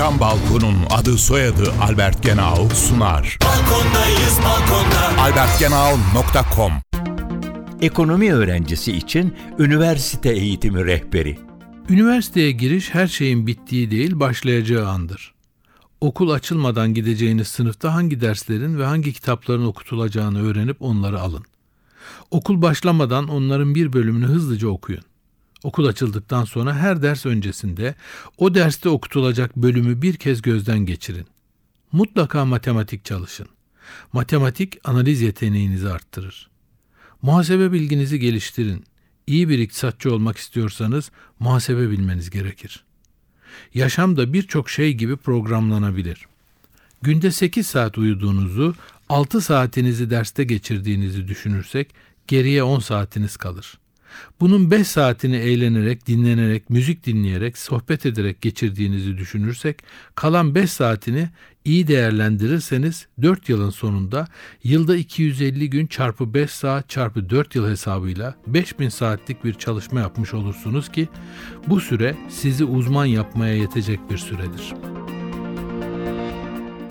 Cam Balkon'un adı soyadı Albert Genau sunar. Balkondayız balkonda. albertgenau.com Ekonomi öğrencisi için üniversite eğitimi rehberi. Üniversiteye giriş her şeyin bittiği değil, başlayacağı andır. Okul açılmadan gideceğiniz sınıfta hangi derslerin ve hangi kitapların okutulacağını öğrenip onları alın. Okul başlamadan onların bir bölümünü hızlıca okuyun. Okul açıldıktan sonra her ders öncesinde o derste okutulacak bölümü bir kez gözden geçirin. Mutlaka matematik çalışın. Matematik analiz yeteneğinizi arttırır. Muhasebe bilginizi geliştirin. İyi bir iktisatçı olmak istiyorsanız muhasebe bilmeniz gerekir. Yaşamda birçok şey gibi programlanabilir. Günde 8 saat uyuduğunuzu, 6 saatinizi derste geçirdiğinizi düşünürsek geriye 10 saatiniz kalır. Bunun 5 saatini eğlenerek, dinlenerek, müzik dinleyerek, sohbet ederek geçirdiğinizi düşünürsek kalan 5 saatini iyi değerlendirirseniz 4 yılın sonunda yılda 250 gün çarpı 5 saat çarpı 4 yıl hesabıyla 5000 saatlik bir çalışma yapmış olursunuz ki bu süre sizi uzman yapmaya yetecek bir süredir.